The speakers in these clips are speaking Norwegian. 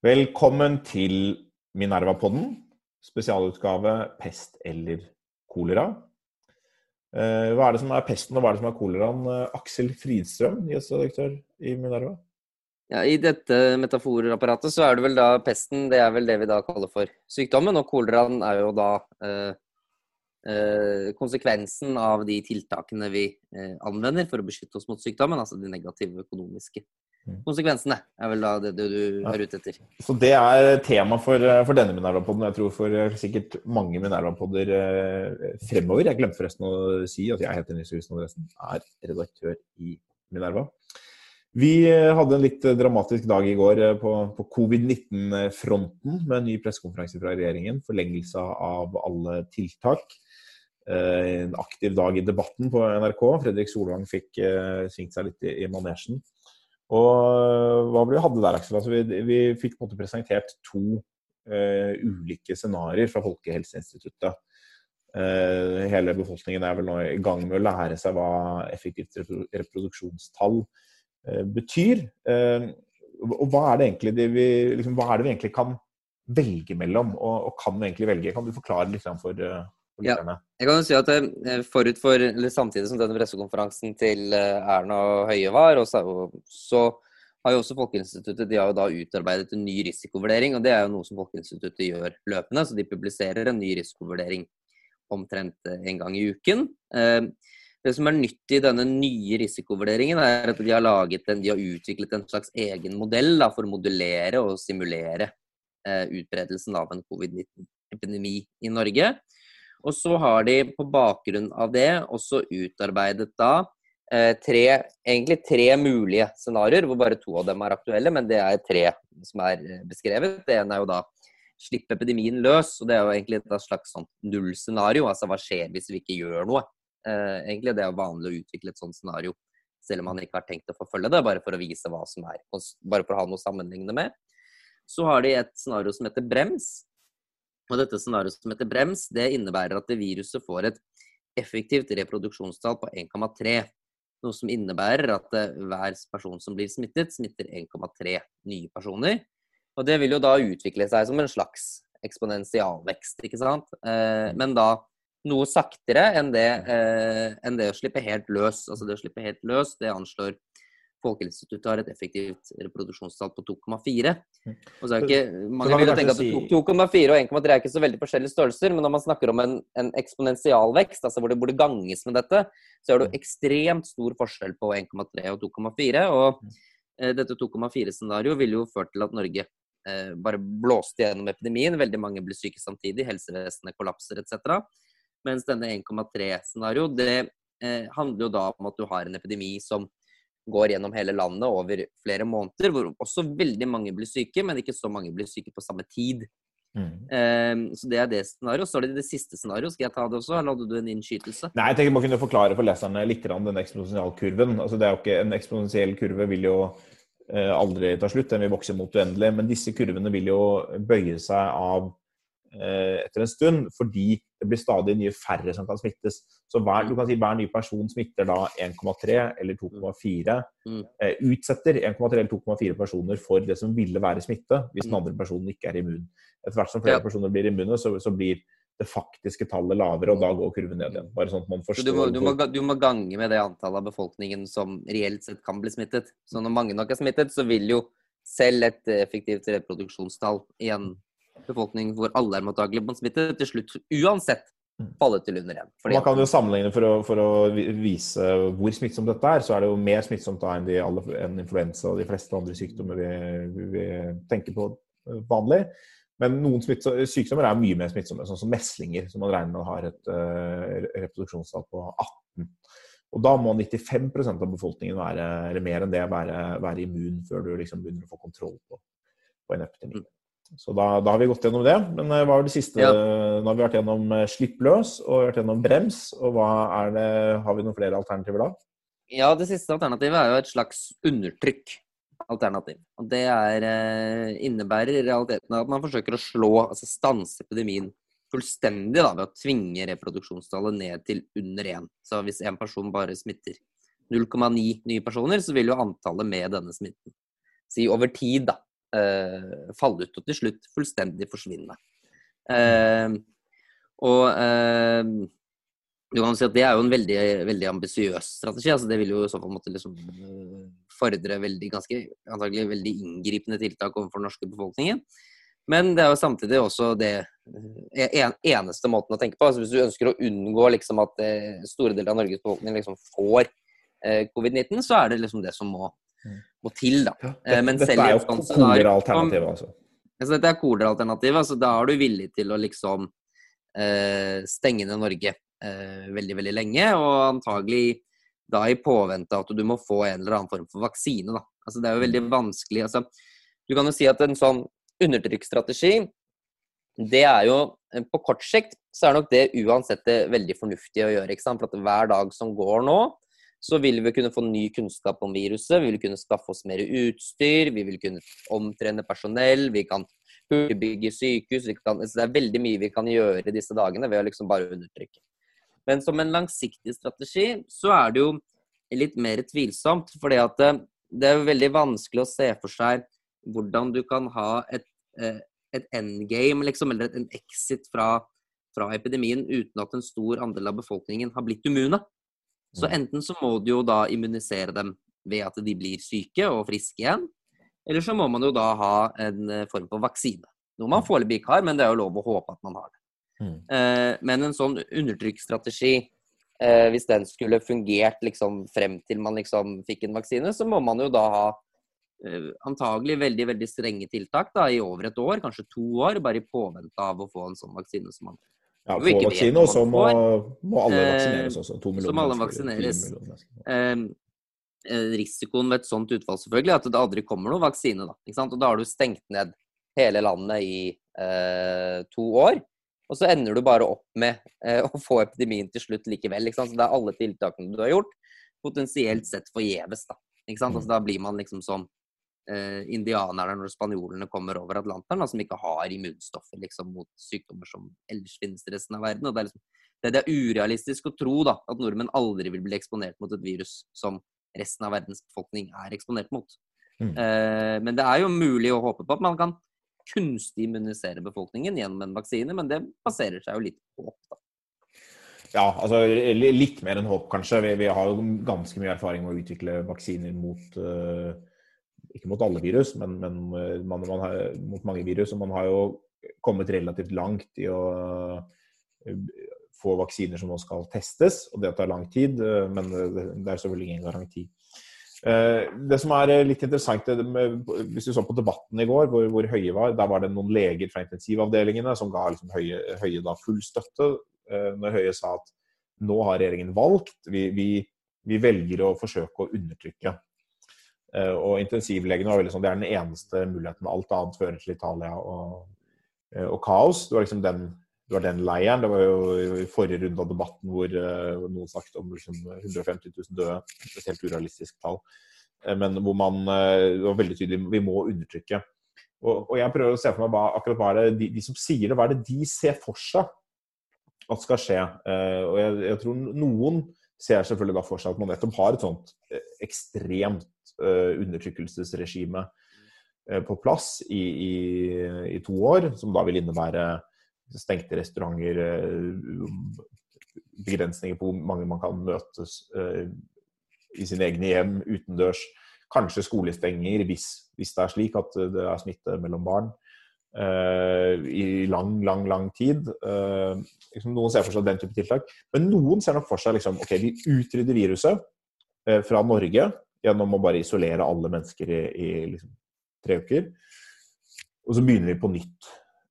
Velkommen til Minerva-podden, spesialutgave pest eller kolera. Eh, hva er det som er pesten, og hva er det som er koleraen? Eh, Aksel Fridstrøm, gjesteredaktør i Minerva. Ja, I dette metaforapparatet så er det vel da pesten, det er vel det vi da kaller for sykdommen. Og koleraen er jo da eh, konsekvensen av de tiltakene vi anvender for å beskytte oss mot sykdommen, altså de negative økonomiske konsekvensene er vel da det du, er ute etter. Så det er tema for, eh, for denne Minerva-podden, jeg tror for eh, sikkert mange Minerva-podder eh, fremover. Jeg glemte forresten å si at jeg heter Nils Husen Andresen, er redaktør i Minerva. Vi hadde en litt dramatisk dag i går på, på covid-19-fronten med en ny pressekonferanse fra regjeringen. Forlengelse av alle tiltak. En aktiv dag i debatten på NRK. Fredrik Solvang fikk svingt seg litt i, i manesjen. Og hva ble vi hadde der, Aksel? Altså, vi, vi, fikk på en måte presentert to uh, ulike scenarioer fra Folkehelseinstituttet. Uh, hele befolkningen er vel nå i gang med å lære seg hva effektivt reproduksjonstall uh, betyr. Eh, og hva er det det vi, liksom, hva er det vi egentlig kan velge mellom, og, og kan vi egentlig velge? Kan du forklare litt for, eh? Ja, jeg kan jo si at forut for, eller Samtidig som denne pressekonferansen til Erna og Høie var, og så, har jo også Folkeinstituttet de har jo da utarbeidet en ny risikovurdering. og Det er jo noe som Folkeinstituttet gjør løpende. så De publiserer en ny risikovurdering omtrent en gang i uken. Det som er nytt i denne nye risikovurderingen, er at de har, en, de har utviklet en slags egen modell da, for å modellere og simulere eh, utbredelsen av en covid-19-epidemi i Norge. Og så har de på bakgrunn av det også utarbeidet da eh, tre, egentlig tre mulige scenarioer, hvor bare to av dem er aktuelle, men det er tre som er eh, beskrevet. Det ene er jo da slippe epidemien løs, og det er jo egentlig et slags sånn nullscenario. Altså hva skjer hvis vi ikke gjør noe? Eh, egentlig det er vanlig å utvikle et sånt scenario, selv om man ikke har tenkt å forfølge det, bare for å vise hva som er, bare for å ha noe sammenlignende med. Så har de et scenario som heter brems. Og dette scenarioet som heter brems, det innebærer at det viruset får et effektivt reproduksjonstall på 1,3. Noe som innebærer at eh, hver person som blir smittet, smitter 1,3 nye personer. Og det vil jo da utvikle seg som en slags eksponentialvekst, ikke sant. Eh, men da noe saktere enn det, eh, enn det, å slippe helt løs. Altså det å slippe helt løs, det anslår Folkehelseinstituttet har et effektivt reproduksjonstall på 2,4. Mm. Og så er ikke, Mange vil tenke at 2,4 og 1,3 er ikke så veldig forskjellige størrelser, men når man snakker om en, en eksponentialvekst, altså hvor det burde ganges med dette, så er det jo mm. ekstremt stor forskjell på 1,3 og 2,4. Og mm. eh, dette 2,4-scenarioet ville jo ført til at Norge eh, bare blåste gjennom epidemien. Veldig mange ble syke samtidig, helsevesenet kollapser etc. Mens denne 1,3-scenario, det eh, handler jo da om at du har en epidemi som går gjennom hele landet over flere måneder, hvor også veldig mange blir syke, men ikke så mange blir syke på samme tid. Mm. Um, så Det er det scenarioet. Så er det det siste scenarioet. Skal jeg ta det også, eller hadde du en innskytelse? Nei, jeg tenker bare kunne forklare for leserne litt den eksponentialkurven. Altså, det er jo ikke, en eksponentiell kurve vil jo eh, aldri ta slutt, den vil vokse mot uendelig. Men disse kurvene vil jo bøye seg av etter en stund, fordi det blir stadig nye færre som kan smittes. Så hver, du kan si hver ny person smitter da 1,3 eller 2,4. Mm. Eh, utsetter 1,3 eller 2,4 personer for det som ville være smitte, hvis den mm. andre personen ikke er immun. Etter hvert som flere ja. personer blir immune, så, så, blir det faktiske tallet lavere, og da går kurven ned igjen. Bare sånn at man forstår. Du må, du, må, du må, gange med det antallet av befolkningen som reelt sett kan bli smittet. Så når mange nok er smittet, så vil jo selv et effektivt reproduksjonstall igjen befolkning hvor alle er mottakelige på smitte, til slutt uansett mm. falle til under én. Man kan jo sammenligne for å, for å, vise hvor smittsomt dette er, så er det jo mer smittsomt da enn, de alle, enn influensa og de fleste andre sykdommer vi, vi tenker på vanlig. Men noen sykdommer er mye mer smittsomme, sånn som meslinger, som man regner med har et uh, reproduksjonstall på 18. Og da må 95% av befolkningen være, eller mer enn det være, være immun før du liksom begynner å få kontroll på, på en epidemi. Mm. Så da, da, har vi gått gjennom det. Men eh, hva var det siste? Ja. Nå har vi vært gjennom eh, slipp løs og vært gjennom brems. Og er det, har vi noen flere alternativer da? Ja, det siste alternativet er jo et slags undertrykk alternativ. Og det er, eh, innebærer i realiteten at man forsøker å slå, altså stanse epidemien fullstendig da, ved å tvinge reproduksjonstallet ned til under én. Så hvis en person bare smitter 0,9 nye personer, så vil jo antallet med denne smitten si over tid da, eh, falle ut og til slutt fullstendig forsvinne. Eh, og eh, du kan si at Det er jo en veldig, veldig ambisiøs strategi. altså Det vil jo i så fall måtte liksom eh, fordre veldig, ganske, antagelig veldig inngripende tiltak overfor den norske befolkningen. Men det er jo samtidig også det eh, en, eneste måten å tenke på. altså Hvis du ønsker å unngå liksom at eh, store deler av Norges befolkning liksom får eh, covid-19, så er det liksom det som må, mm. Må til. da. Ja, det, Men dette er jo kolera-alternativet, altså. altså. Dette er kolera-alternativet. altså Da er du villig til å liksom eh, stenge ned Norge eh, veldig, veldig lenge. Og antagelig da i påvente at du må få en eller annen form for vaksine. da. Altså Det er jo veldig vanskelig. altså Du kan jo si at en sånn undertrykksstrategi, det er jo eh, På kort sikt så er nok det uansett det veldig fornuftig å gjøre. ikke sant? For at hver dag som går nå, så vil vi kunne få ny kunnskap om viruset. Vi vil kunne skaffe oss mer utstyr, vi vil kunne omtrene personell, vi kan bygge sykehus. Kan, så det er veldig mye vi kan gjøre disse dagene ved å liksom bare undertrykke. Men som en langsiktig strategi så er det jo litt mer tvilsomt. fordi at eh, det er veldig vanskelig å se for seg hvordan du kan ha et, eh, et endgame, liksom, eller en exit fra, fra, epidemien uten at en stor andel av befolkningen har blitt immune. Så mm. enten så må du jo da immunisere dem ved at de blir syke og friske igjen, eller så må man jo da ha en eh, form for vaksine. Noe man foreløpig ikke har, men det er jo lov å håpe at man har det. Mm. Eh, men en sånn undertrykksstrategi, eh, hvis den skulle fungert liksom frem til man liksom fikk en vaksine, så må man jo da ha antagelig veldig veldig strenge tiltak da, i over et år, kanskje to år, bare i påvente av å få en sånn vaksine som man ja, få vaksine, og så må, må, alle vaksineres også. To millioner. Så må alle vaksineres. Eh, risikoen med et sånt utfall selvfølgelig at det aldri kommer noen vaksine. Da, og da har du stengt ned hele landet i eh, to år. Og så ender du bare opp med eh, å få epidemien til slutt likevel. Så det er alle tiltakene du har gjort, potensielt sett forgjeves. Da. Altså, mm. da blir man liksom som eh, indianerne når spanjolene kommer over Atlanteren, som ikke har immunstoffer liksom, mot sykdommer som ellers finnes i resten av verden. Og det, er liksom, det, det er urealistisk å tro da, at nordmenn aldri vil bli eksponert mot et virus som resten av verdens befolkning er eksponert mot. Mm. Eh, men det er jo mulig å håpe på at man kan kunstig immunisere befolkningen gjennom en vaksine, men det baserer seg jo litt på håp, da. Ja, altså litt mer enn håp, kanskje. Vi, vi, har jo ganske mye erfaring med å utvikle vaksiner mot uh, Ikke mot alle virus, men, men eh, man, man har, mot mange virus. Og man har jo kommet relativt langt i å uh, få vaksiner som nå skal testes, og det tar lang tid. Eh, men det er selvfølgelig ingen garanti. Eh, det som er eh, litt interessant, hvis du så på debatten i går, hvor, hvor Høie var, der var det noen leger fra intensivavdelingene som ga liksom Høie, Høie da full støtte. Når Høie sa at nå har regjeringen valgt, vi, vi, vi velger å forsøke å undertrykke. Og intensivlegene var veldig sånn, det er den eneste muligheten. Alt annet fører til Italia og, og kaos. Det var liksom den det var den leiren. Det var jo i forrige runde av debatten hvor uh, noen snakket om liksom, 150 000 døde. Et helt urealistisk tall. Men hvor man det var veldig tydelig vi må undertrykke. Og, og, jeg prøver å se for meg hva, akkurat hva er det de, de, som sier det, hva er det de ser for seg at skal skje. og jeg, jeg, tror noen ser selvfølgelig da for seg at man nettopp har et sånt ekstremt undertrykkelsesregime på plass i, i, i to år, som da vil innebære stengte restauranter, eh, begrensninger på hvor mange man kan møtes eh, i sine egne hjem utendørs. Kanskje skolestenger hvis, hvis, det er slik at det er smitte mellom barn. I lang, lang, lang tid. Liksom noen ser for seg den type tiltak. Men noen ser nok for seg liksom, ok, vi utrydder viruset fra Norge gjennom å bare isolere alle mennesker i, i liksom, tre uker. Og så begynner vi på nytt.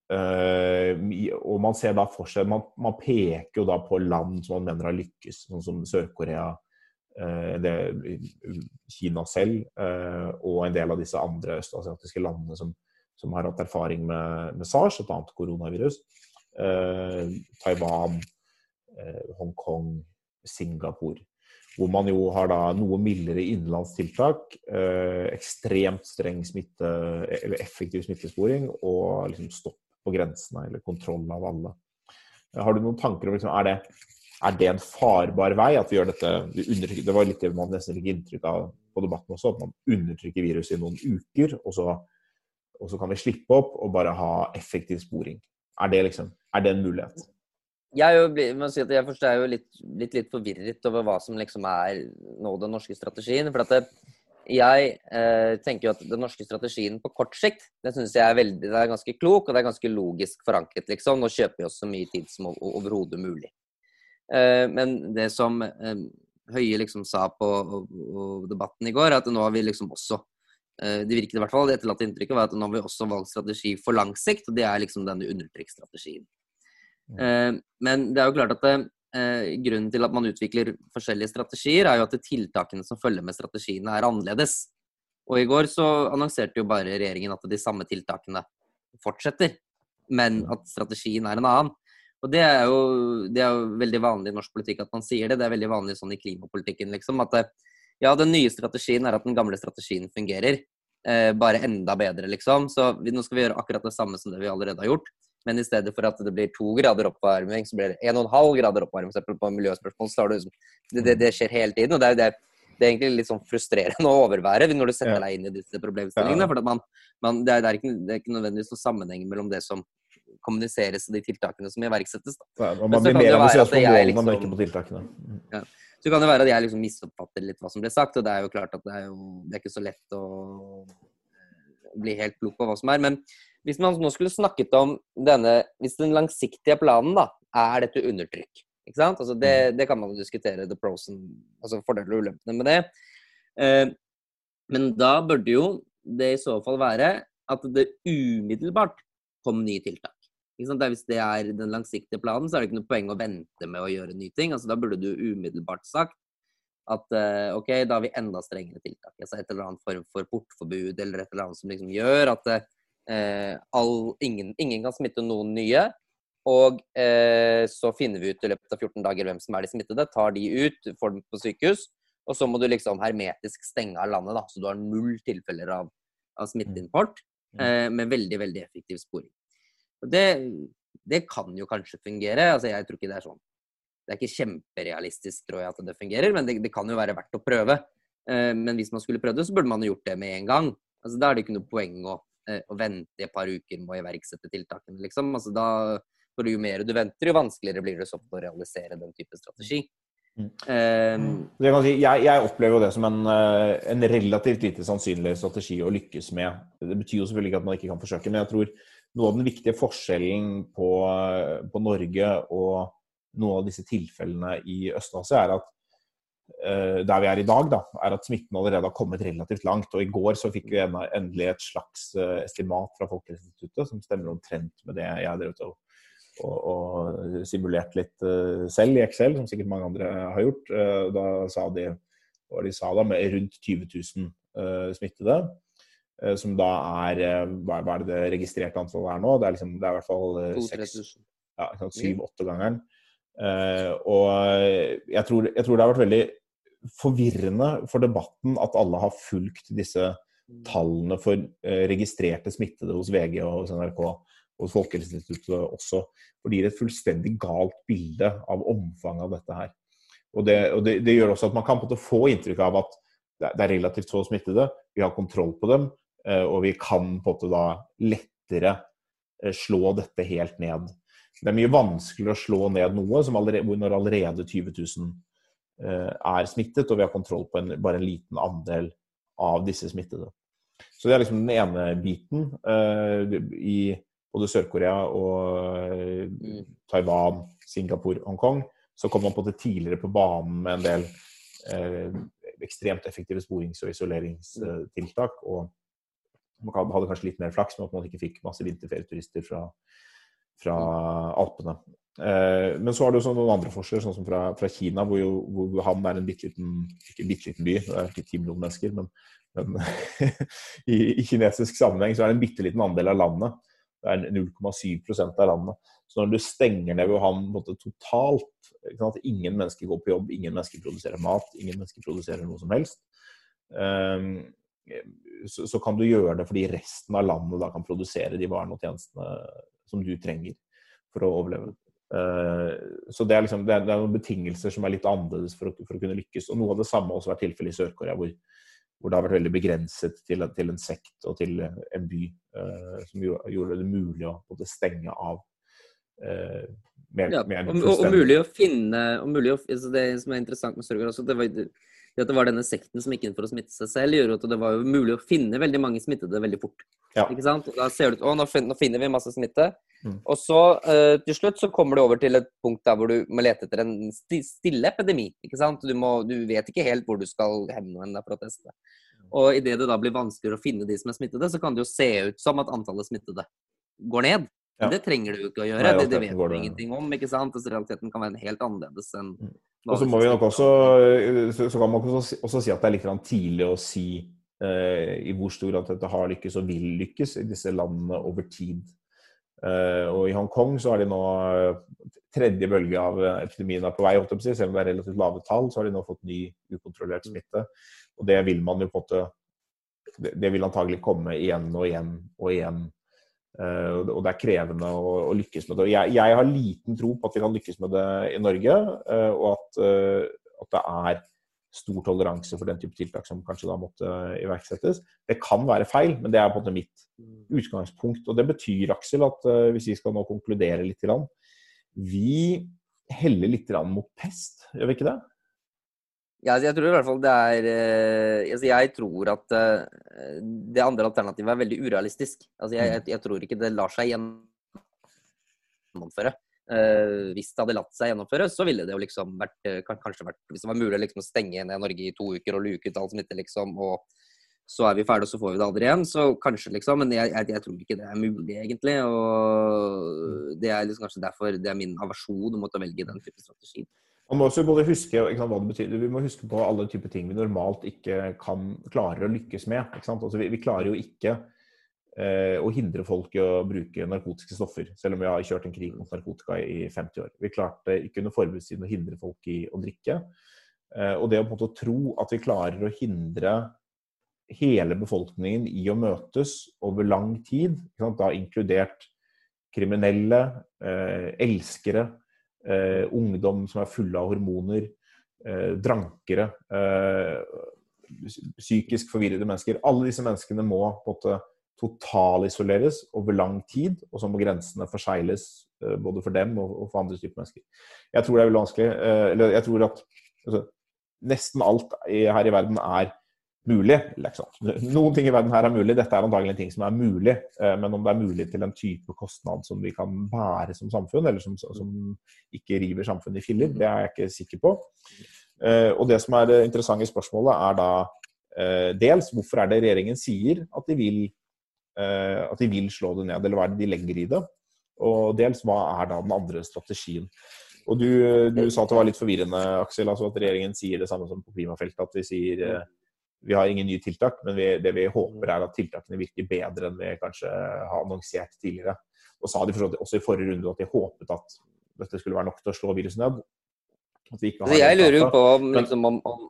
Uh, og man ser da for seg man, man, peker jo da på land som man mener har lykkes, sånn som Sør-Korea, uh, Kina selv og en del av disse andre østasiatiske landene som, som har hatt erfaring med, med SARS, et annet koronavirus. Taiwan, Hongkong, Singapore. Hvor man jo har da noe mildere innenlandstiltak, ekstremt streng smitte, eller effektiv smittesporing og liksom stopp på grensene, eller kontroll av alle. Har du noen tanker om liksom, er, det, er det en farbar vei at vi gjør dette vi Det var litt det man nesten fikk inntrykk av på debatten også, at man undertrykker viruset i noen uker, og så, og så kan vi slippe opp og bare ha effektiv sporing. Er det liksom, er det en mulighet? Jeg, jo, si jeg er jo litt, litt, litt, forvirret over hva som liksom er nå den norske strategien. For at det, jeg eh, tenker jo at den norske strategien på kort sikt det synes jeg er veldig, er ganske klok og det er ganske logisk forankret. liksom. Nå kjøper vi oss så mye tid som overhodet mulig. Eh, men det som eh, Høie liksom sa på og, og debatten i går, at nå har vi liksom også eh, det virket i hvert fall, det etterlatte inntrykket var at nå har vi også valgt strategi for lang sikt, og det er liksom denne undertrykksstrategien. Mm. Men det er jo klart at det, grunnen til at man utvikler forskjellige strategier, er jo at tiltakene som følger med strategiene, er annerledes. Og i går så annonserte jo bare regjeringen at de samme tiltakene fortsetter, men at strategien er en annen. Og det er, jo, det er, jo, veldig vanlig i norsk politikk at man sier det. Det er veldig vanlig sånn i klimapolitikken, liksom. At det, ja, den nye strategien er at den gamle strategien fungerer. Eh, bare enda bedre, liksom. Så vi, nå skal vi gjøre akkurat det samme som det vi allerede har gjort. Men i stedet for at det blir to grader oppvarming, så blir det en og en halv grader oppvarming. For på miljøspørsmål så har det, det, det, skjer hele tiden. og det er, det, det er egentlig litt sånn frustrerende å overvære når du setter deg inn i disse problemstillingene. for man, man, det, er, ikke, det er ikke nødvendigvis noen sammenheng mellom det som kommuniseres og de tiltakene som iverksettes. Ja, man blir mer ambisiøs på målene, liksom, men ikke på tiltakene. Mm. Ja. Så kan det være at jeg liksom misoppfatter litt hva som ble sagt, og det er jo klart at det er, jo, det er ikke så lett å bli helt klok på hva som er. Men hvis man nå skulle snakket om denne Hvis den langsiktige planen da, er dette undertrykk ikke sant? Altså det, mm. det kan man diskutere, the pros and, altså fordeler og ulempene med det. Eh, men da burde jo det i så fall være at det umiddelbart kom nye tiltak. Hvis det er den langsiktige planen, så er det ikke noe poeng å vente med å gjøre nye ting. Altså, da burde du umiddelbart sagt at uh, OK, da har vi enda strengere tiltak. Altså et eller annet form for portforbud eller et eller annet som liksom gjør at uh, all, ingen, ingen, kan smitte noen nye. Og uh, så finner vi ut i løpet av 14 dager hvem som er de smittede, tar de ut, får dem på sykehus. Og så må du liksom hermetisk stenge av landet, da, så du har null tilfeller av, av smitteimport. Mm. med veldig, veldig effektiv sporing. Og det, det kan jo kanskje fungere. Altså, jeg tror ikke det er sånn. Det er ikke kjemperealistisk, tror jeg, at det fungerer, men det, det kan jo være verdt å prøve. Eh, men hvis man skulle prøvd det, så burde man jo gjort det med en gang. Altså, da er det ikke noe poeng å, eh, å vente et par uker med å iverksette tiltakene, liksom. Altså, da, for jo mer du venter, jo vanskeligere blir det så å realisere den type strategi. Mm. Um, si, jeg, jeg, opplever jo det som en, eh, en, relativt lite sannsynlig strategi å lykkes med. Det betyr jo selvfølgelig ikke at man ikke kan forsøke, men jeg tror noe av den viktige forskjellen på, på Norge og noen av disse tilfellene i Øst-Asia, er at der vi er i dag, da, er at smitten allerede har kommet relativt langt. Og i går så fikk vi endelig et slags uh, estimat fra Folkehelseinstituttet som stemmer omtrent med det jeg drev og, og, og simulert litt uh, selv i Excel, som sikkert mange andre har gjort. da sa de, og de sa da, med rundt 20 000 smittede. Eh, som da er eh, Hva er det det registrerte antallet er nå? Det er, liksom, det er i hvert fall eh, ja, syv-åtte-gangeren. Uh, og jeg tror, jeg tror, det har vært veldig forvirrende for debatten at alle har fulgt disse tallene for uh, registrerte smittede hos VG og hos NRK og Folkehelseinstituttet også. For det gir et fullstendig galt bilde av omfanget av dette her. Og det, og det, det gjør også at man kan få inntrykk av at det er relativt få smittede, vi har kontroll på dem, Eh, og vi kan på en måte da lettere eh, slå dette helt ned. Det er mye vanskeligere å slå ned noe allerede, når allerede 20 000 eh, er smittet, og vi har kontroll på en, bare en liten andel av disse smittede. Så det er liksom den ene biten. I både Sør-Korea og mm. Taiwan, Singapore, Hongkong, så kom man på det tidligere på banen med en del ekstremt effektive sporings- og isoleringstiltak. og man hadde kanskje litt mer flaks med at man ikke fikk masse vinterferieturister fra, fra Alpene. Eh, men så har du noen andre forskjeller, sånn som fra, fra Kina, hvor, jo, hvor Han er en bitte liten ikke en bitte liten by, det er ikke ti millioner mennesker, men, men i, i, kinesisk sammenheng så er det en bitte liten andel av landet. Det er 0,7% av landet. Så når du stenger ned Wuhan måte, totalt sant, Ingen mennesker går på jobb, ingen mennesker produserer mat, ingen mennesker produserer noe som helst. Um, så, så, kan du gjøre det fordi resten av landet da kan produsere de varene og tjenestene som du trenger for å overleve. Uh, så det er, liksom, det, er, noen betingelser som er litt annerledes for å, for å, kunne lykkes. Og Noe av det samme har også vært tilfellet i Sør-Korea, hvor hvor det har vært veldig begrenset til, til en sekt og til en by, uh, som gjorde det mulig å stenge av mer, ja, mer og, og, mulig å finne og mulig å, altså Det som er interessant med Sørgaard også, det var, det, at det var denne sekten som gikk inn for å smitte seg selv, gjorde at det var jo mulig å finne veldig mange smittede veldig fort. Ja. Ikke sant? Og da ser det ut Å, nå finner vi masse smitte. Mm. Og så uh, til slutt så kommer du over til et punkt der hvor du må lete etter en stille epidemi. ikke sant? Du, må, du vet ikke helt hvor du skal henvende deg for å teste. Og idet det da blir vanskeligere å finne de som er smittede, så kan det jo se ut som at antallet smittede går ned. Ja. det trenger du ikke å gjøre. Nei, det, det, vet du ingenting om. ikke sant? Altså, realiteten kan være helt annerledes enn mm. Og så må vi nok også så kan man også, også si at det er litt tidlig å si eh, i hvor stor grad dette har lykkes og vil lykkes i disse landene over tid. Uh, og I Hongkong så har de nå uh, tredje bølge av epidemien er på vei. Selv om det er relativt lave tall, så har de nå fått ny ukontrollert smitte. Og det vil man jo på en måte Det, det vil antagelig komme igjen og igjen og igjen. Uh, og det er krevende å, å lykkes med det. Jeg, jeg, har liten tro på at vi kan lykkes med det i Norge, og at, at det er stor toleranse for den type tiltak som kanskje da måtte iverksettes. Det kan være feil, men det er på en måte mitt utgangspunkt. Og det betyr, Aksel, at hvis vi skal nå konkludere litt, vi heller litt mot pest, gjør vi ikke det? Ja, altså, jeg tror i hvert fall det er uh, altså Jeg tror at uh, det andre alternativet er veldig urealistisk. Altså, jeg, jeg, tror ikke det lar seg gjennomføre. Uh, hvis det hadde latt seg gjennomføre, så ville det jo liksom vært kanskje vært Hvis det var mulig liksom, å stenge ned Norge i to uker og luke ut all smitte, liksom, og så er vi ferdige, og så får vi det aldri igjen, så kanskje, liksom. Men jeg, jeg, jeg tror ikke det er mulig, egentlig. Og det er liksom kanskje derfor det er min aversjon mot å velge den type strategi. Man må også både huske sant, hva det betyr. Vi må huske på alle typer ting vi normalt ikke kan klarer å lykkes med. Altså, vi, vi klarer jo ikke Eh, å hindre folk i å bruke narkotiske stoffer, selv om vi har kjørt en krig mot narkotika i 50 år. Vi klarte ikke under forbudstiden å hindre folk i å drikke. Eh, og det å på en måte tro at vi klarer å hindre hele befolkningen i å møtes over lang tid, da inkludert kriminelle, eh, elskere, ungdom som er fulle av hormoner, drankere, psykisk forvirrede mennesker Alle disse menneskene må på en totalisoleres over lang tid, og så må grensene forsegles eh, både for dem og for andre typer mennesker. Jeg tror det er veldig vanskelig. Eh, eller jeg tror at altså, nesten alt her i verden er mulig. Liksom. Noen ting i verden her er mulig, dette er antagelig ting som er mulig. Eh, men om det er mulig til en type kostnad som vi kan bære som samfunn, eller som, som ikke river samfunnet i filler, det er jeg ikke sikker på. Og det som er det interessante spørsmålet, er da dels hvorfor er det regjeringen sier at de vil Eh, at de vil slå det ned, eller hva er det de legger i det? Og dels hva er da den andre strategien? Og du, du sa at det var litt forvirrende, Aksel, altså at regjeringen sier det samme som på klimafeltet. At de sier eh, vi har ingen nye tiltak, men vi, det vi håper er at tiltakene virker bedre enn vi kanskje har annonsert tidligere. Og sa de også i forrige runde at de håpet at dette skulle være nok til å slå viruset ned. jeg lurer jo på om, liksom, om, om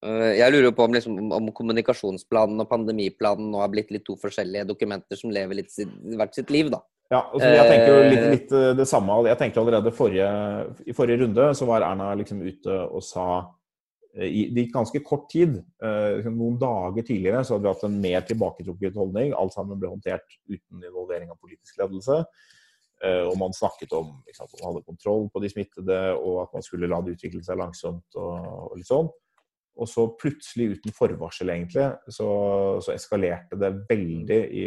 jeg lurer på om, liksom, om, kommunikasjonsplanen og pandemiplanen nå har blitt litt to forskjellige dokumenter som lever litt sitt, hvert sitt liv, da. Ja, altså, jeg tenker jo litt, eh, litt, det samme. Jeg tenkte allerede forrige, I forrige runde så var Erna liksom ute og sa Det gikk ganske kort tid. Liksom noen dager tidligere så hadde vi hatt en mer tilbaketrukket holdning. Alt sammen ble håndtert uten involvering av politisk ledelse. Og man snakket om at man hadde kontroll på de smittede, og at man skulle la det utvikle seg langsomt. og, og litt sånn. Og så plutselig, uten forvarsel egentlig, så, så eskalerte det veldig i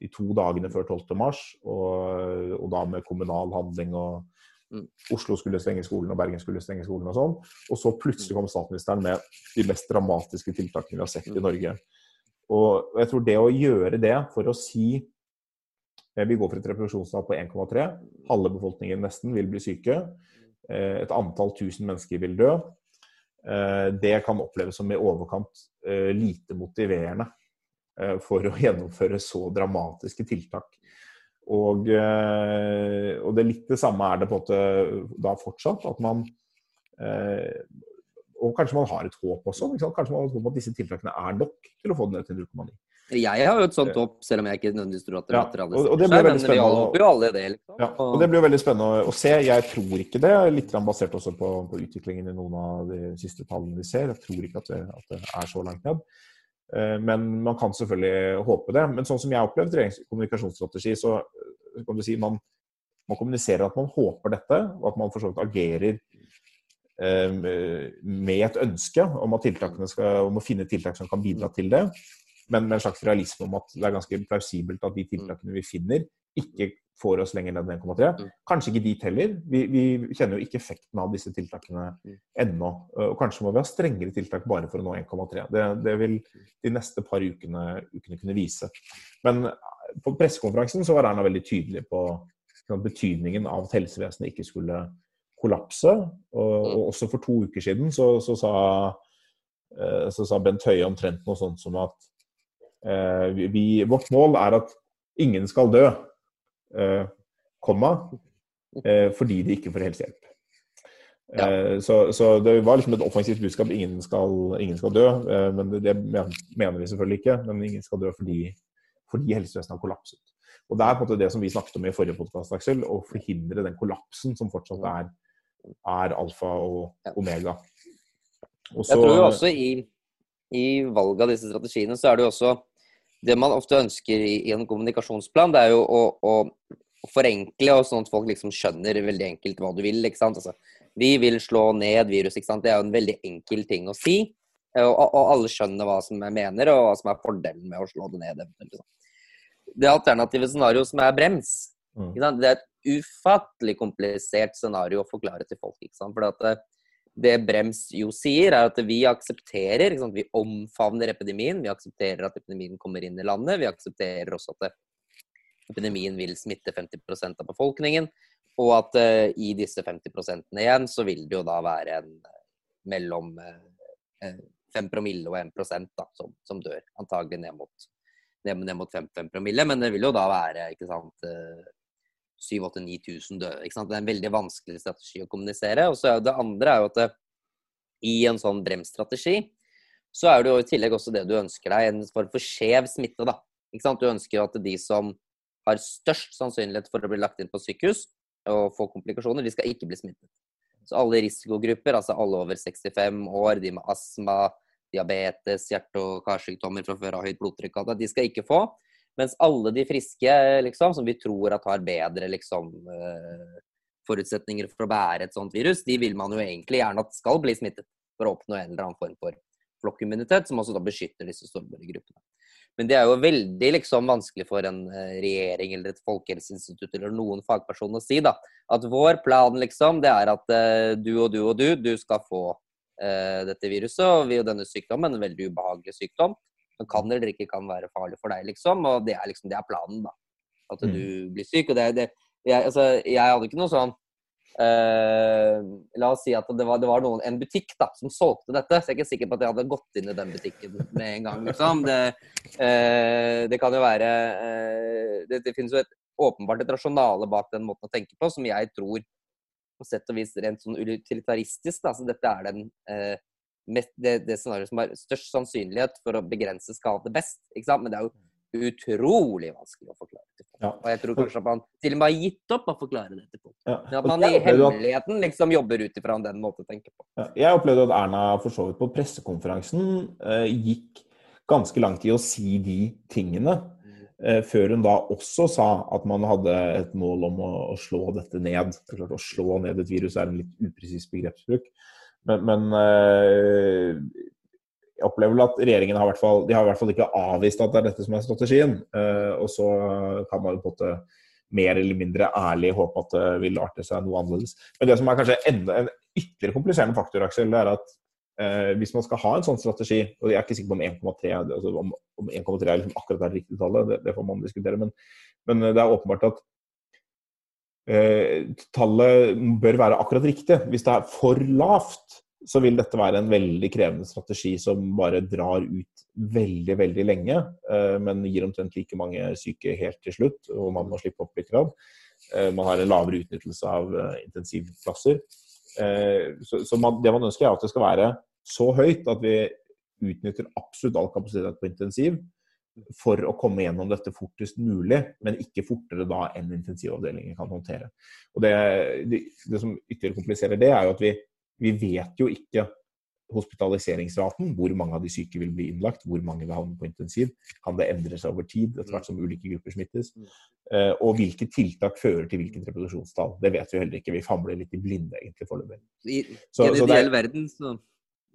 de to dagene før 12. mars, og, og da med kommunal handling og. Oslo skulle stenge skolen, og Bergen skulle stenge skolen og sånn. Og så plutselig kom statsministeren med de mest dramatiske tiltakene vi har sett i. Norge. Og jeg tror det å gjøre det for å si eh, Vi går for et reproduksjonstall på 1,3. Halve befolkningen nesten vil bli syke. Eh, et antall tusen mennesker vil dø. Eh, det kan oppleves som i overkant lite motiverende for å gjennomføre så dramatiske tiltak. Og, og det litt det samme er det på en måte da fortsatt. At man Og kanskje man har et håp også. Kanskje man har et håp om at disse tiltakene er nok til å få det ned til 0,9. Jeg har jo et sånt håp, selv om jeg ikke nødvendigvis tror at det ja, og, og det blir veldig spennende. Jo alle det. Liksom. Ja, og det blir veldig spennende å se. Jeg tror ikke det, litt basert også på, på, utviklingen i noen av de siste tallene vi ser. Jeg tror ikke at det, at det er så langt ned. Men man kan selvfølgelig håpe det. Men sånn som jeg har opplevd kommunikasjonsstrategi, så kan du si man, man kommuniserer at man håper dette, og at man for så vidt agerer med et ønske om, skal, om, å finne tiltak som kan bidra til det, men med en slags realisme om at det er ganske plausibelt at de tiltakene vi finner, ikke får oss lenger ned enn 1,3. Mm. Kanskje ikke dit heller. Vi, vi, kjenner jo ikke effekten av disse tiltakene mm. ennå. Og kanskje må vi ha strengere tiltak bare for å nå 1,3. Det, det, vil de neste par ukene, ukene kunne vise. Men på pressekonferansen så var Erna veldig tydelig på betydningen av at helsevesenet ikke skulle kollapse. Og, mm. og også for to uker siden så, så, sa, eh, så, sa, Bent Høie omtrent noe sånt som at eh, vi, vårt mål er at ingen skal dø, eh, komma, eh, fordi de ikke får helsehjelp. Ja. Eh, så, så, det var liksom et offensivt budskap. Ingen skal, ingen skal dø. Eh, men det, det, mener vi selvfølgelig ikke. Men ingen skal dø fordi, fordi helsevesenet har kollapset. Og Det er på en måte det som vi snakket om i forrige podkast. Å forhindre den kollapsen som fortsatt er er alfa og omega. Også, jeg tror jo også i, i valget av disse strategiene, så er det jo også Det man ofte ønsker i, i en kommunikasjonsplan, det er jo å, å, å, forenkle, og sånn at folk liksom skjønner veldig enkelt hva du vil. ikke sant? Altså, vi vil slå ned virus. ikke sant? Det er jo en veldig enkel ting å si. Og, og alle skjønner hva som jeg mener, og hva som er fordelen med å slå det ned. Det alternative scenarioet som er brems, mm. det er et ufattelig komplisert scenario å forklare til folk. ikke sant? For at eh, det Brems jo sier, er at vi aksepterer Vi omfavner epidemien. Vi aksepterer at epidemien kommer inn i landet. Vi aksepterer også at epidemien vil smitte 50% av befolkningen. Og at uh, i disse 50 igjen, så vil det jo da være en uh, mellom uh, 5 promille og 1 da, som, som dør. Antagelig ned mot, ned, ned mot 5, 5, promille. Men det vil jo da være ikke sant, 7000-9000 døde. Det er en veldig vanskelig strategi å kommunisere. Og så Det andre er jo at det, i en sånn bremsstrategi så er det jo i tillegg også det du ønsker deg, en form for skjev smitte. da. Du ønsker jo at de som har størst sannsynlighet for å bli lagt inn på sykehus og få komplikasjoner, de skal ikke bli smittet. Så alle risikogrupper, altså alle over 65 år, de med astma, diabetes, hjerte- og karsykdommer fra før av høyt blodtrykk, de skal ikke få. Mens alle de friske, liksom, som vi tror at har bedre liksom, eh, forutsetninger for å bære et sånt virus, de vil man jo egentlig gjerne at skal bli smittet for å oppnå en eller annen form for flokkimmunitet, som også da beskytter disse sårbare. Men det er jo veldig liksom, vanskelig for en eh, regjering eller et folkehelseinstitutt eller noen fagperson å si da, at vår plan liksom, det er at uh, du og du og du, du skal få uh, dette viruset og vi og denne sykdommen, en veldig ubehagelig sykdom som kan eller ikke kan være farlig for deg, liksom. Og det er liksom det er planen, da. At du mm. blir syk. Og det, det jeg, altså, jeg hadde ikke noe sånn Uh, la oss si at det var, det var noen, en butikk da, som solgte dette. Så jeg er ikke sikker på at jeg hadde gått inn i den butikken med en gang. Liksom. Det, uh, det kan jo være uh, det, det, finnes jo et, åpenbart et rasjonale bak den måten å tenke på, som jeg tror på sett og vis rent sånn utilitaristisk. Da. Så dette er den det, det scenarioet som har størst sannsynlighet for å begrense skade best. Men det er jo utrolig vanskelig å forklare til folk. Ja. Og jeg tror kanskje at man til og med har gitt opp å forklare det til folk. Ja. Men at man i hemmeligheten liksom jobber ut ifra den måten å tenke på. Ja. Jeg opplevde at Erna for så vidt på pressekonferansen eh, gikk ganske langt i å si de tingene. Eh, før hun da også sa at man hadde et mål om å, å slå dette ned. Det klart, Å slå ned et virus er en litt upresis begrepsbruk. Men, men øh, jeg opplever vel at regjeringen har, hvert fall, de har i hvert fall ikke avvist at det er dette som er strategien. Eh, og så kan man på en måte mer eller mindre ærlig håpe at det vil arte seg noe annerledes. Men det som er kanskje enda, en ytterligere kompliserende faktor, Aksel, det er at eh, hvis man skal ha en sånn strategi, og jeg er ikke sikker på om 1,3 altså om, om er liksom akkurat det riktige tallet, det, det, får man diskutere, men, men det er åpenbart at Eh, tallet bør være akkurat riktig. Hvis det er for lavt, så vil dette være en veldig krevende strategi som bare drar ut veldig, veldig lenge, eh, men gir omtrent like mange syke helt til slutt, og man må slippe opp litt. Grad. Eh, man har en lavere utnyttelse av intensivplasser. Så man, det man ønsker, er at det skal være så høyt at vi utnytter absolutt all kapasitet på intensiv for å komme gjennom dette fortest mulig, men ikke fortere da enn intensivavdelingen kan håndtere. Og det, det, det som ytterligere kompliserer det, er jo at vi, vi vet jo ikke hospitaliseringsraten, hvor mange av de syke vil bli innlagt, hvor mange vil havne på intensiv, kan det endre seg over tid etter hvert som ulike grupper smittes? Uh, og hvilke tiltak fører til hvilket reproduksjonstall? Det vet vi heller ikke. Vi famler litt i blinde egentlig foreløpig. I, I en ideell verden så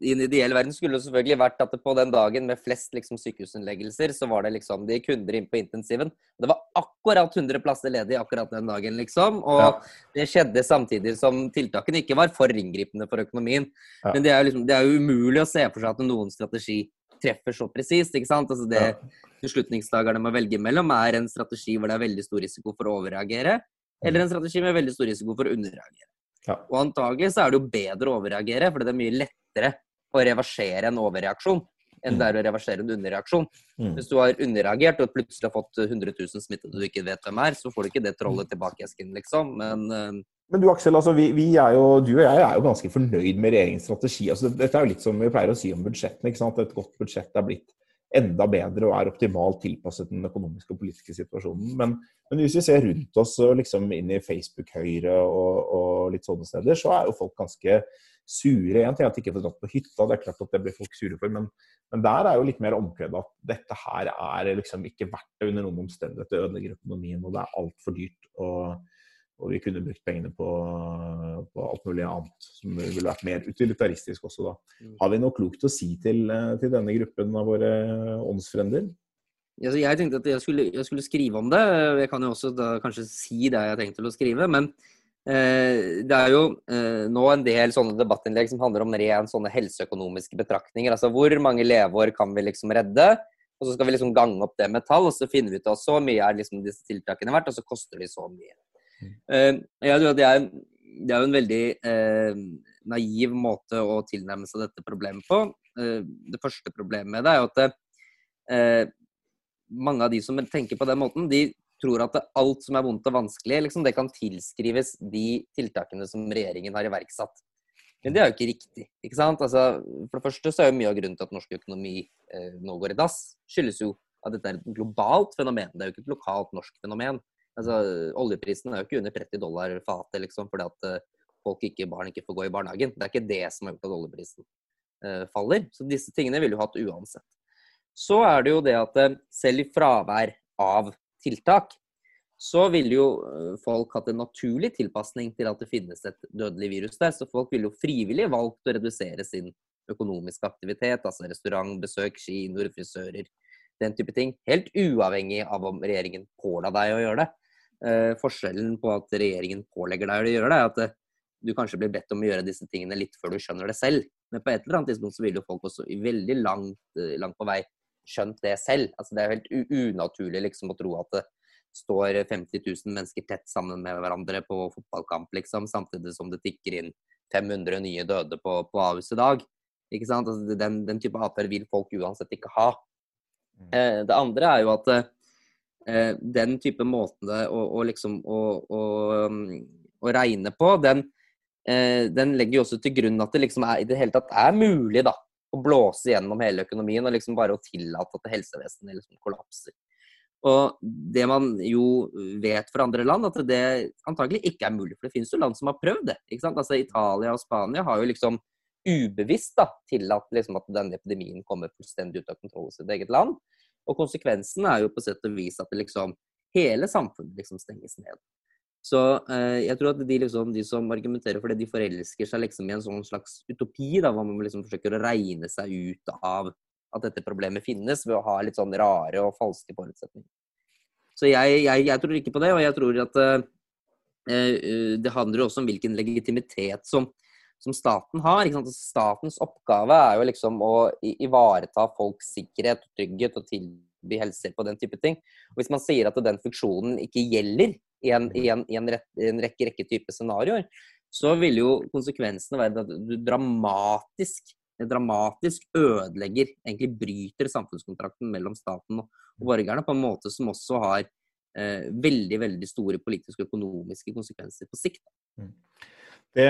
i en ideell verden skulle det selvfølgelig vært at det på den dagen med flest liksom, sykehusinnleggelser, så var det liksom de kunder inn på intensiven. Det var akkurat 100 plasser ledig akkurat den dagen, liksom. Og ja. det skjedde samtidig som tiltakene ikke var for inngripende for økonomien. Ja. Men det er, liksom, det er jo umulig å se for seg at noen strategi treffer så presist. ikke sant? Altså det ja. beslutningstakerne må velge mellom, er en strategi hvor det er veldig stor risiko for å overreagere, eller en strategi med veldig stor risiko for å underreagere. Ja. Og antagelig så er det jo bedre å overreagere, for det er mye lettere å reversere en overreaksjon enn det er å reversere en underreaksjon. Mm. Hvis du har underreagert og plutselig har fått 100 000 smittede du ikke vet hvem er, så får du ikke det trollet tilbake i esken, liksom. Men, uh... Men du Aksel, altså, vi, vi jo, du og jeg er jo ganske fornøyd med regjeringens strategi. Altså, dette er jo litt som vi pleier å si om budsjettene. ikke sant? Et godt budsjett er blitt enda bedre og er optimalt tilpasset den økonomiske og politiske situasjonen. Men, men hvis vi ser rundt oss liksom inn i Facebook-Høyre og, og litt sånne steder, så er jo folk ganske sure. En ting er at de ikke får dratt på hytta, det er klart at det blir folk sure for. Men, men der er jo litt mer omkvedet at dette her er liksom ikke verdt det under noen omstendighet. Det ødelegger økonomien, og det er altfor dyrt. Og, og, vi kunne brukt pengene på, på, alt mulig annet som ville vært mer utilitaristisk også, da. Mm. Har vi noe klokt å si til, til denne gruppen av våre åndsfrender? Jeg tenkte at jeg skulle, jeg skulle, skrive om det. Jeg kan jo også da, kanskje si det jeg har tenkt til å skrive. Men Eh, det er jo eh, nå en del sånne debattinnlegg som handler om ren sånne helseøkonomiske betraktninger. Altså hvor mange leveår kan vi liksom redde? Og så skal vi liksom gange opp det med tall, og så finner vi ut at så mye er liksom disse tiltakene verdt, og så koster de så mye. Mm. Jeg tror at det er, det er jo en veldig eh, naiv måte å tilnærme seg dette problemet på. Eh, det første problemet med det er jo at eh, mange av de som tenker på den måten, de tror at alt som er vondt og vanskelig, liksom, det kan tilskrives de tiltakene som regjeringen har iverksatt. Men det er jo ikke riktig. ikke sant? Altså, for det første så er jo mye av grunnen til at norsk økonomi eh, nå går i dass, skyldes jo at dette er et globalt fenomen. Det er jo ikke et lokalt norsk fenomen. Altså, Oljeprisen er jo ikke under 30 dollar fatet liksom, fordi at eh, folk ikke, barn ikke får gå i barnehagen. Det er ikke det som har gjort at oljeprisen eh, faller. Så disse tingene ville jo hatt uansett. Så er det jo det at eh, selv i fravær av tiltak, så ville jo eh, folk hatt en naturlig tilpasning til at det finnes et dødelig virus der. Så folk ville jo frivillig valgt å redusere sin økonomiske aktivitet, altså restaurant, besøk, kinoer, frisører, den type ting. Helt uavhengig av om regjeringen påla deg å gjøre det. Eh, forskjellen på at regjeringen pålegger deg å gjøre det, er at eh, du kanskje blir bedt om å gjøre disse tingene litt før du skjønner det selv. Men på et eller annet tidspunkt så vil jo folk også i veldig langt, eh, langt på vei skjønt det selv. Altså Det er helt unaturlig liksom å tro at det står 50 000 mennesker tett sammen med hverandre på fotballkamp, liksom, samtidig som det tikker inn 500 nye døde på, på Ahus i dag. Ikke sant? Altså, den, den, type atferd vil folk uansett ikke ha. Mm. Eh, det andre er jo at eh, den type måte å, å liksom å, um, å, regne på, den, eh, den legger jo også til grunn at det liksom er, i det hele tatt er mulig da, å blåse gjennom hele økonomien og liksom bare å tillate at helsevesenet liksom kollapser. Og det man jo vet fra andre land, at det antagelig ikke er mulig. For det finnes jo land som har prøvd det. ikke sant? Altså Italia og Spania har jo liksom ubevisst da, tillatt liksom at denne epidemien kommer fullstendig ut av kontroll i sitt eget land. Og konsekvensen er jo på sett og vis at det liksom hele samfunnet liksom stenges ned. Så eh, jeg tror at de, liksom, de, som argumenterer for det, de forelsker seg liksom i en sånn slags utopi, da, hvor man liksom forsøker å regne seg ut av at dette problemet finnes, ved å ha litt sånn rare og falske forutsetninger. Så jeg, jeg, jeg tror ikke på det, og jeg tror at eh, det handler også om hvilken legitimitet som, som staten har. Altså, statens oppgave er jo liksom å ivareta folks sikkerhet og trygghet og tilby helsehjelp og den type ting. Og Hvis man sier at den funksjonen ikke gjelder en, en, rekke, rekke type scenarioer, så vil jo konsekvensene være at du dramatisk dramatisk ødelegger, egentlig bryter samfunnskontrakten mellom staten og, borgerne på en måte som også har eh, veldig veldig store politiske og økonomiske konsekvenser på sikt. Mm. Det,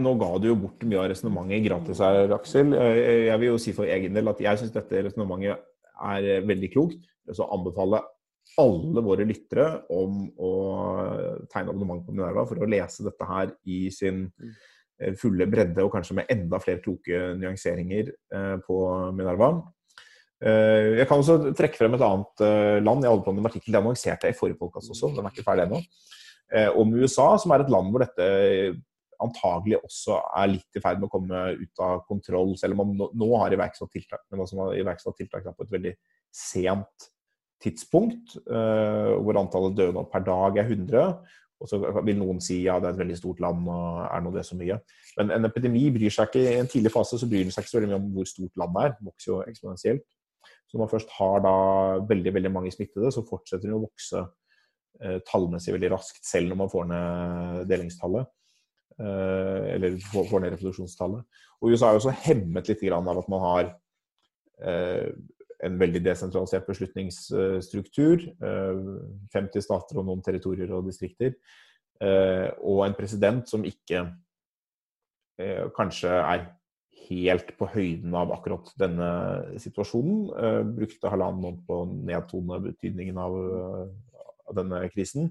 nå ga du jo bort mye av resonnementet gratis her, Aksel. Eh, jeg vil jo si for egen del at jeg syns dette resonnementet er veldig klokt. Så anbefale alle våre lyttere om å tegne abonnement på Minerva for å lese dette her i sin eh, fulle bredde, og kanskje med enda flere kloke nyanseringer eh, på Minerva. Eh, jeg kan også trekke frem et annet land. Jeg holder på med en artikkel det annonserte jeg i forrige podkast også, den er ikke ferdig ennå. Om USA, som er et land hvor dette antagelig også er litt i ferd med å komme ut av kontroll, selv om man nå har iverksatt tiltak, men altså man har iverksatt tiltak på et veldig sent tidspunkt, hvor antallet døde per dag er 100. Og så vil noen si ja, det er et veldig stort land og er nå det så mye. Men en epidemi bryr seg ikke i en tidlig fase så bryr den seg ikke så veldig mye om hvor stort landet er. Det vokser jo eksponentielt. Så når man først har da veldig veldig mange smittede, så fortsetter den å vokse eh, tallmessig veldig raskt, selv når man får ned delingstallet. Eh, eller får, ned reproduksjonstallet. Og USA er jo også hemmet litt av at man har eh, en veldig desentralisert beslutningsstruktur. 50 eh, stater og noen territorier og distrikter. Eh, og en president som ikke eh, kanskje er helt på høyden av akkurat denne situasjonen. Brukte halvannen måned på å nedtone betydningen av, denne krisen.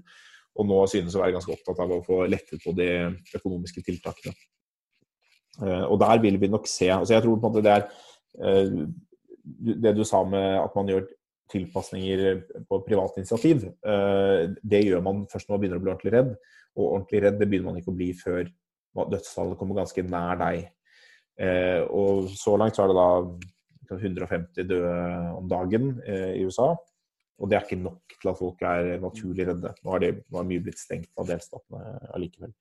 Og nå synes å være ganske opptatt av å få lettet på de økonomiske tiltakene. Og der vil vi nok se altså Jeg tror på en måte det er det du sa med at man gjør tilpasninger på privat initiativ, eh, det gjør man først når man begynner å bli ordentlig redd. Og ordentlig redd det begynner man ikke å bli før dødstallet kommer ganske nær deg. Eh, og så langt så er det da 150 døde om dagen eh, i USA. Og det er ikke nok til at folk er naturlig redde. Nå har, det, mye blitt stengt av delstatene allikevel.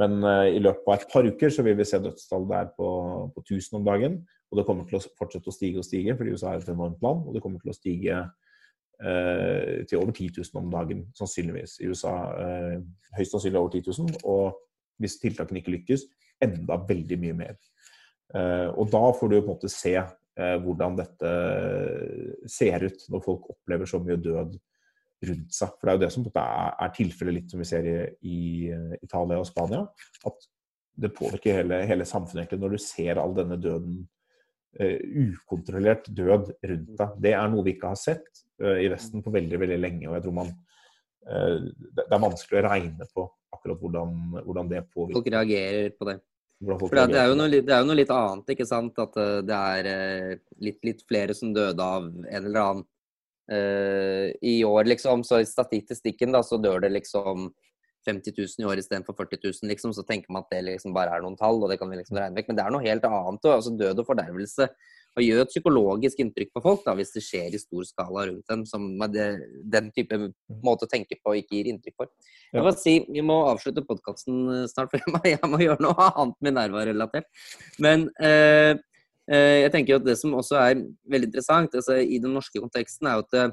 Men i løpet av et par uker så vil vi se dødstall der på, på 1000 om dagen. Og det kommer til å fortsette å stige og stige, fordi USA er et enormt land. Og det kommer til å stige eh, til over 10 000 om dagen, sannsynligvis. I USA eh, høyst sannsynlig over 10 000. Og hvis tiltakene ikke lykkes, enda veldig mye mer. Eh, og da får du på en måte se eh, hvordan dette ser ut når folk opplever så mye død rundt seg. For det er jo det som er, er tilfellet litt som vi ser i, i Italia og Spania. At det påvirker hele, hele samfunnet egentlig når du ser all denne døden uh, ukontrollert død rundt deg. Det er noe vi ikke har sett uh, i Vesten på veldig veldig lenge. og jeg tror man uh, Det er vanskelig å regne på akkurat hvordan, hvordan det påvirker. Folk reagerer på det. For det, er jo noe, det er jo noe litt annet, ikke sant. At det er litt, litt flere som døde av en eller annen i år, liksom. Så i statistikken da, så dør det liksom 50 000 i år istedenfor 40 000, liksom, så tenker man at det liksom bare er noen tall, og det kan vi liksom regne vekk. Men det er noe helt annet. Og, altså Død og fordervelse og gjør et psykologisk inntrykk på folk da, hvis det skjer i stor skala rundt dem, som det, den type måte å tenke på ikke gir inntrykk for. Jeg må si, Vi må avslutte podkasten eh, snart, for jeg må, jeg må, gjøre noe annet med nerva-relatert. Men eh, eh, jeg tenker at det som også er veldig interessant altså, i den norske konteksten, er jo at eh,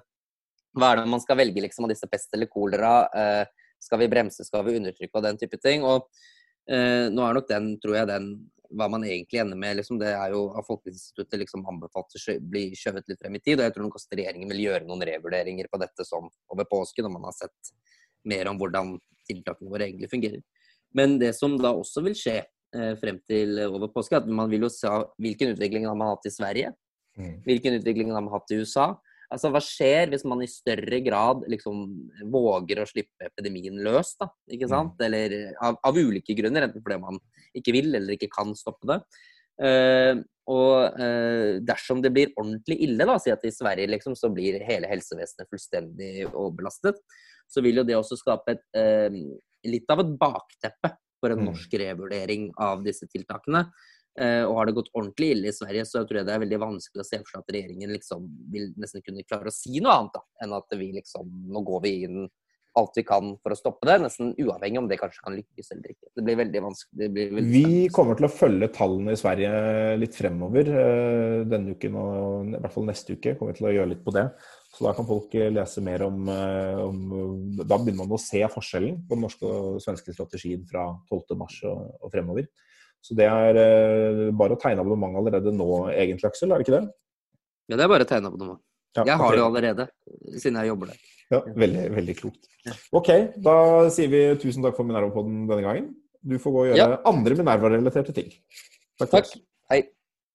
hva er det man skal velge liksom, av disse pest eller kolera? Eh, skal vi bremse, skal vi undertrykke og den type ting. Og eh, nå er nok den, tror jeg, den hva man egentlig ender med, liksom, det er jo av Folkehelseinstituttet liksom anbefalt å bli skjøvet litt frem i tid. Og jeg tror nok også regjeringen vil gjøre noen revurderinger på dette sånn over påske, når man har sett mer om hvordan tiltakene våre egentlig fungerer. Men det som da også vil skje eh, frem til over påske, at man vil jo se hvilken utvikling har man hatt i Sverige. Mm. Hvilken utvikling har man hatt i USA? Altså, Hva skjer hvis man i større grad liksom våger å slippe epidemien løs? da, ikke mm. sant? Eller av, av ulike grunner, enten fordi man ikke vil eller ikke kan stoppe det. Uh, og uh, dersom det blir ordentlig ille, da, si at i Sverige liksom, så blir hele helsevesenet fullstendig overbelastet, så vil jo det også skape et, uh, litt av et bakteppe for en mm. norsk revurdering av disse tiltakene. Eh, og har det gått ordentlig ille i Sverige, så tror jeg det er veldig vanskelig å se for seg at regjeringen liksom vil nesten kunne klare å si noe annet da, enn at vi liksom Nå går vi inn alt vi kan for å stoppe det, nesten uavhengig om det kanskje kan lykkes eller ikke. Det blir veldig vanskelig. Blir veldig vi kommer til å følge tallene i Sverige litt fremover eh, denne uken og i hvert fall neste uke. kommer vi til å gjøre litt på det. Så da kan folk lese mer om, eh, om Da begynner man å se forskjellen på den norske og svenske strategien fra 12.3 og, og fremover. Så det er eh, bare å tegne abonnement allerede nå, egentlig, Aksel? Er det ikke det? Ja, det er bare å tegne abonnement. Ja, jeg har okay. det allerede, siden jeg jobber der. Ja, Veldig, veldig klokt. OK, da sier vi tusen takk for Minerva-podden denne gangen. Du får gå og gjøre ja. andre Minerva-relaterte ting. Takk. takk. Hei.